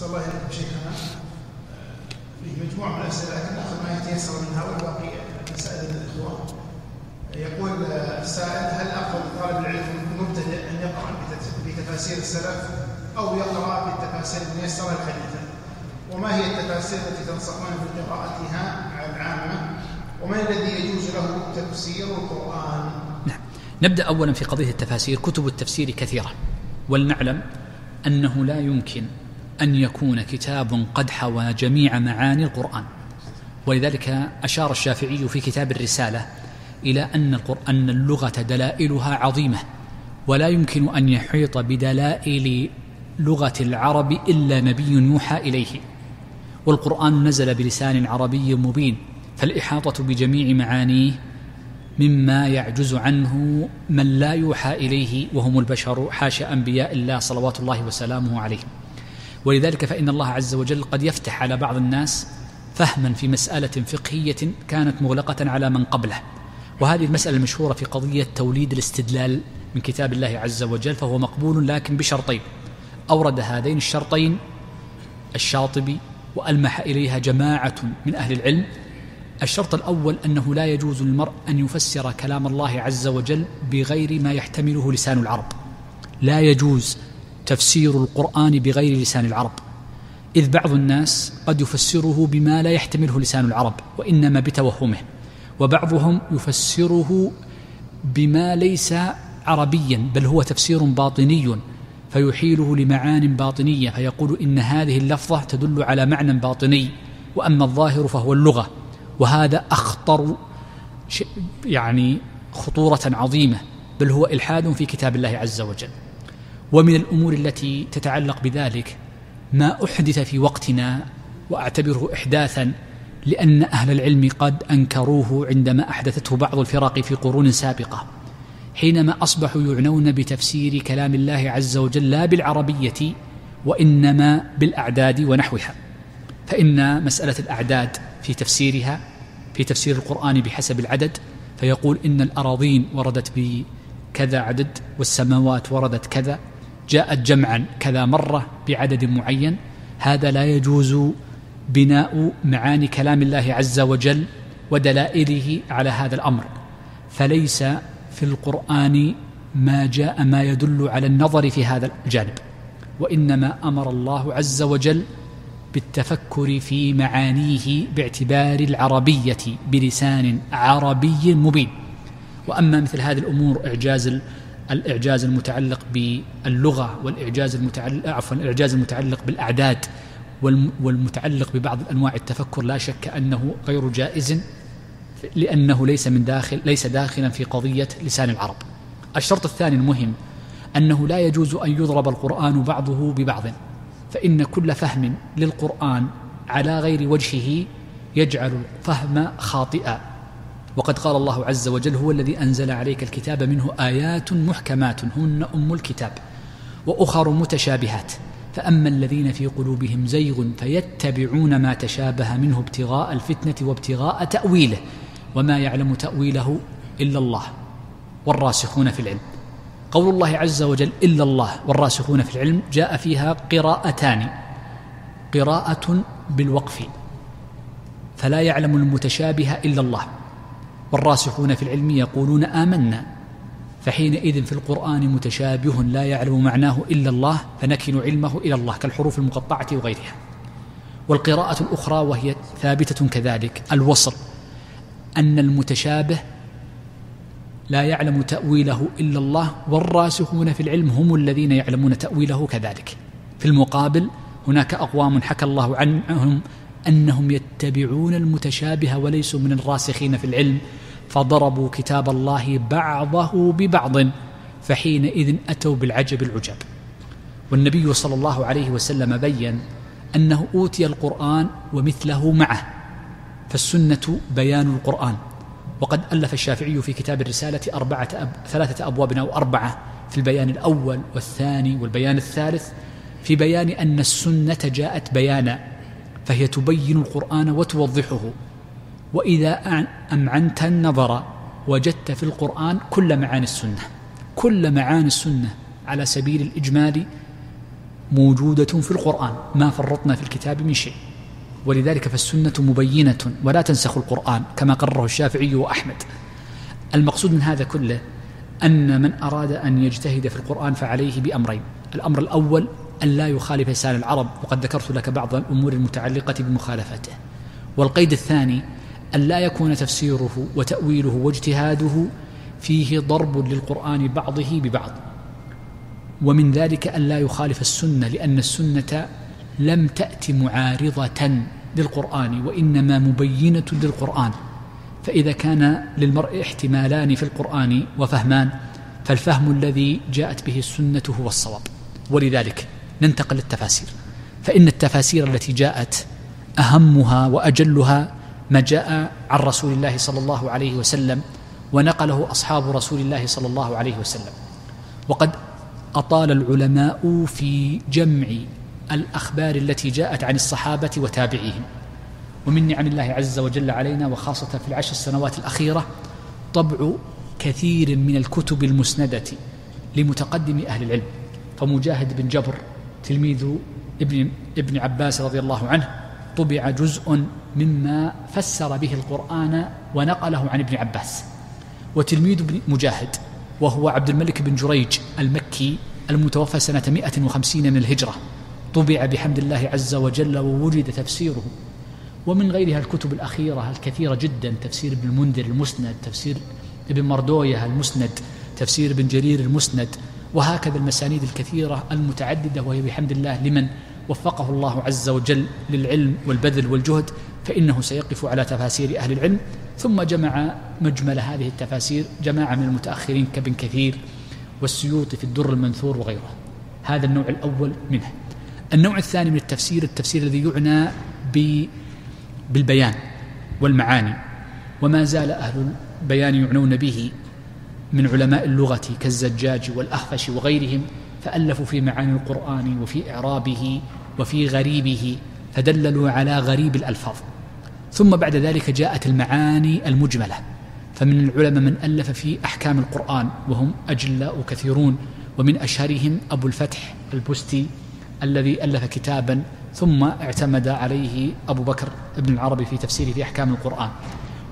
أحسن الله إليكم شيخنا في مجموعة من الأسئلة لكن نأخذ ما يتيسر منها والباقي مسائل الإخوان. يقول السائل هل أفضل طالب العلم المبتدئ أن يقرأ بتفاسير السلف أو يقرأ بالتفاسير الميسرة الحديثة وما هي التفاسير التي تنصحون بقراءتها العامة؟ ومن الذي يجوز له تفسير القرآن؟ نعم. نبدأ أولا في قضية التفاسير كتب التفسير كثيرة. ولنعلم أنه لا يمكن أن يكون كتاب قد حوى جميع معاني القرآن. ولذلك أشار الشافعي في كتاب الرسالة إلى أن أن اللغة دلائلها عظيمة ولا يمكن أن يحيط بدلائل لغة العرب إلا نبي يوحى إليه. والقرآن نزل بلسان عربي مبين فالإحاطة بجميع معانيه مما يعجز عنه من لا يوحى إليه وهم البشر حاشا أنبياء الله صلوات الله وسلامه عليهم ولذلك فإن الله عز وجل قد يفتح على بعض الناس فهما في مسألة فقهية كانت مغلقة على من قبله. وهذه المسألة المشهورة في قضية توليد الاستدلال من كتاب الله عز وجل فهو مقبول لكن بشرطين. أورد هذين الشرطين الشاطبي وألمح إليها جماعة من أهل العلم. الشرط الأول أنه لا يجوز للمرء أن يفسر كلام الله عز وجل بغير ما يحتمله لسان العرب. لا يجوز تفسير القرآن بغير لسان العرب. إذ بعض الناس قد يفسره بما لا يحتمله لسان العرب وإنما بتوهمه وبعضهم يفسره بما ليس عربيا بل هو تفسير باطني فيحيله لمعان باطنية فيقول إن هذه اللفظة تدل على معنى باطني وأما الظاهر فهو اللغة. وهذا أخطر يعني خطورة عظيمة بل هو إلحاد في كتاب الله عز وجل. ومن الأمور التي تتعلق بذلك ما أحدث في وقتنا وأعتبره احداثا لأن أهل العلم قد أنكروه عندما أحدثته بعض الفرق في قرون سابقة حينما أصبحوا يعنون بتفسير كلام الله عز وجل لا بالعربية وإنما بالأعداد ونحوها. فإن مسألة الأعداد في تفسيرها في تفسير القرآن بحسب العدد فيقول إن الأراضين وردت بكذا عدد والسماوات وردت كذا جاءت جمعا كذا مرة بعدد معين. هذا لا يجوز بناء معاني كلام الله عز وجل ودلائله على هذا الأمر. فليس في القرآن ما جاء ما يدل على النظر في هذا الجانب وإنما أمر الله عز وجل بالتفكر في معانيه باعتبار العربية بلسان عربي مبين. وأما مثل هذه الأمور إعجاز الإعجاز المتعلق باللغة والإعجاز المتعلق عفوا الإعجاز المتعلق بالأعداد والمتعلق ببعض أنواع التفكر. لا شك أنه غير جائز لأنه ليس من داخل ليس داخلا في قضية لسان العرب. الشرط الثاني المهم أنه لا يجوز أن يضرب القرآن بعضه ببعض فإن كل فهم للقرآن على غير وجهه يجعل الفهم خاطئا. وقد قال الله عز وجل هو الذي أنزل عليك الكتاب منه آيات محكمات هن أم الكتاب وأخر متشابهات. فأما الذين في قلوبهم زيغ فيتبعون ما تشابه منه ابتغاء الفتنة وابتغاء تأويله وما يعلم تأويله إلا الله والراسخون في العلم. قول الله عز وجل إلا الله والراسخون في العلم جاء فيها قراءتان. قراءة بالوقف. فلا يعلم المتشابه إلا الله. والراسخون في العلم يقولون آمنا. فحينئذ في القرآن متشابه لا يعلم معناه إلا الله فنكن علمه إلى الله كالحروف المقطعة وغيرها. والقراءة الأخرى وهي ثابتة كذلك. الوصل. أن المتشابه لا يعلم تأويله إلا الله والراسخون في العلم هم الذين يعلمون تأويله كذلك. في المقابل هناك أقوام حكى الله عنهم أنهم يتبعون المتشابه وليسوا من الراسخين في العلم فضربوا كتاب الله بعضه ببعض فحينئذ أتوا بالعجب العجاب والنبي صلى الله عليه وسلم بين أنه أوتي القرآن ومثله معه فالسنة بيان القرآن. وقد ألف الشافعي في كتاب الرسالة أربعة أب ثلاثة أبواب أو أربعة في البيان الأول والثاني والبيان الثالث في بيان أن السنة جاءت بيانا. فهي تبين القرآن وتوضحه. وإذا أمعنت النظر وجدت في القرآن كل معاني السنة. كل معاني السنة على سبيل الإجمال موجودة في القرآن. ما فرطنا في الكتاب من شيء. ولذلك فالسنة مبينة ولا تنسخ القرآن كما قرره الشافعي وأحمد. المقصود من هذا كله أن من أراد أن يجتهد في القرآن فعليه بأمرين. الأمر الأول أن لا يخالف لسان العرب وقد ذكرت لك بعض الأمور المتعلقة بمخالفته. والقيد الثاني أن لا يكون تفسيره وتأويله واجتهاده فيه ضرب للقرآن بعضه ببعض. ومن ذلك أن لا يخالف السنة لأن السنة لم تأت معارضة للقرآن وإنما مبينة للقرآن. فإذا كان للمرء احتمالان في القرآن وفهمان فالفهم الذي جاءت به السنة هو الصواب. ولذلك ننتقل للتفاسير. فإن التفاسير التي جاءت أهمها وأجلها ما جاء عن رسول الله صلى الله عليه وسلم ونقله أصحاب رسول الله صلى الله عليه وسلم. وقد أطال العلماء في جمع الأخبار التي جاءت عن الصحابة وتابعيهم. ومن نعم الله عز وجل علينا وخاصة في العشر السنوات الأخيرة طبع كثير من الكتب المسندة لمتقدم أهل العلم. فمجاهد بن جبر تلميذ ابن ابن عباس رضي الله عنه طبع جزء مما فسر به القرآن ونقله عن ابن عباس. وتلميذ ابن مجاهد وهو عبد الملك بن جريج المكي المتوفى سنة 150 من الهجرة. طبع بحمد الله عز وجل ووجد تفسيره. ومن غيرها الكتب الأخيرة الكثيرة جدا تفسير ابن المنذر المسند تفسير ابن مردوية المسند تفسير ابن جرير المسند وهكذا المسانيد الكثيرة المتعددة وهي بحمد الله لمن وفقه الله عز وجل للعلم والبذل والجهد فإنه سيقف على تفاسير أهل العلم. ثم جمع مجمل هذه التفاسير جماعة من المتأخرين كابن كثير والسيوطي في الدر المنثور وغيره. هذا النوع الأول منه. النوع الثاني من التفسير التفسير الذي يعنى بالبيان والمعاني. وما زال أهل البيان يعنون به. من علماء اللغة كالزجاج والأخفش وغيرهم فألفوا في معاني القرآن وفي إعرابه وفي غريبه فدللوا على غريب الألفاظ. ثم بعد ذلك جاءت المعاني المجملة. فمن العلماء من ألف في أحكام القرآن وهم أجلاء كثيرون ومن أشهرهم أبو الفتح البستي الذي ألف كتابا ثم اعتمد عليه أبو بكر ابن العربي في تفسيره في أحكام القرآن.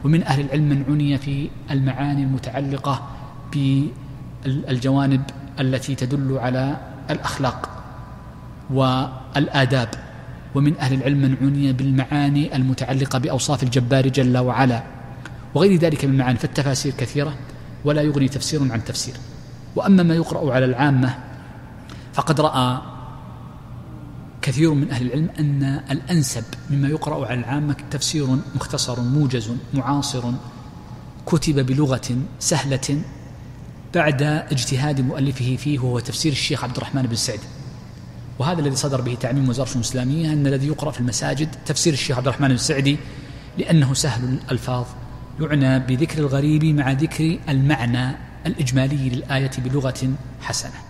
ومن أهل العلم من عني في المعاني المتعلقة بالجوانب التي تدل على الأخلاق والآداب. ومن أهل العلم من عني بالمعاني المتعلقة بأوصاف الجبار جل وعلا وغير ذلك من المعاني فالتفاسير كثيرة ولا يغني تفسير عن تفسير. وأما ما يقرأ على العامة فقد رأى كثير من أهل العلم أن الأنسب مما يقرأ على العامة تفسير مختصر موجز معاصر كتب بلغة سهلة بعد اجتهاد مؤلفه فيه وهو تفسير الشيخ عبد الرحمن بن سعد. وهذا الذي صدر به تعميم وزارة الإسلامية أن الذي يقرأ في المساجد تفسير الشيخ عبد الرحمن السعدي لأنه سهل الألفاظ يعنى بذكر الغريب مع ذكر المعنى الإجمالي للآية بلغة حسنة.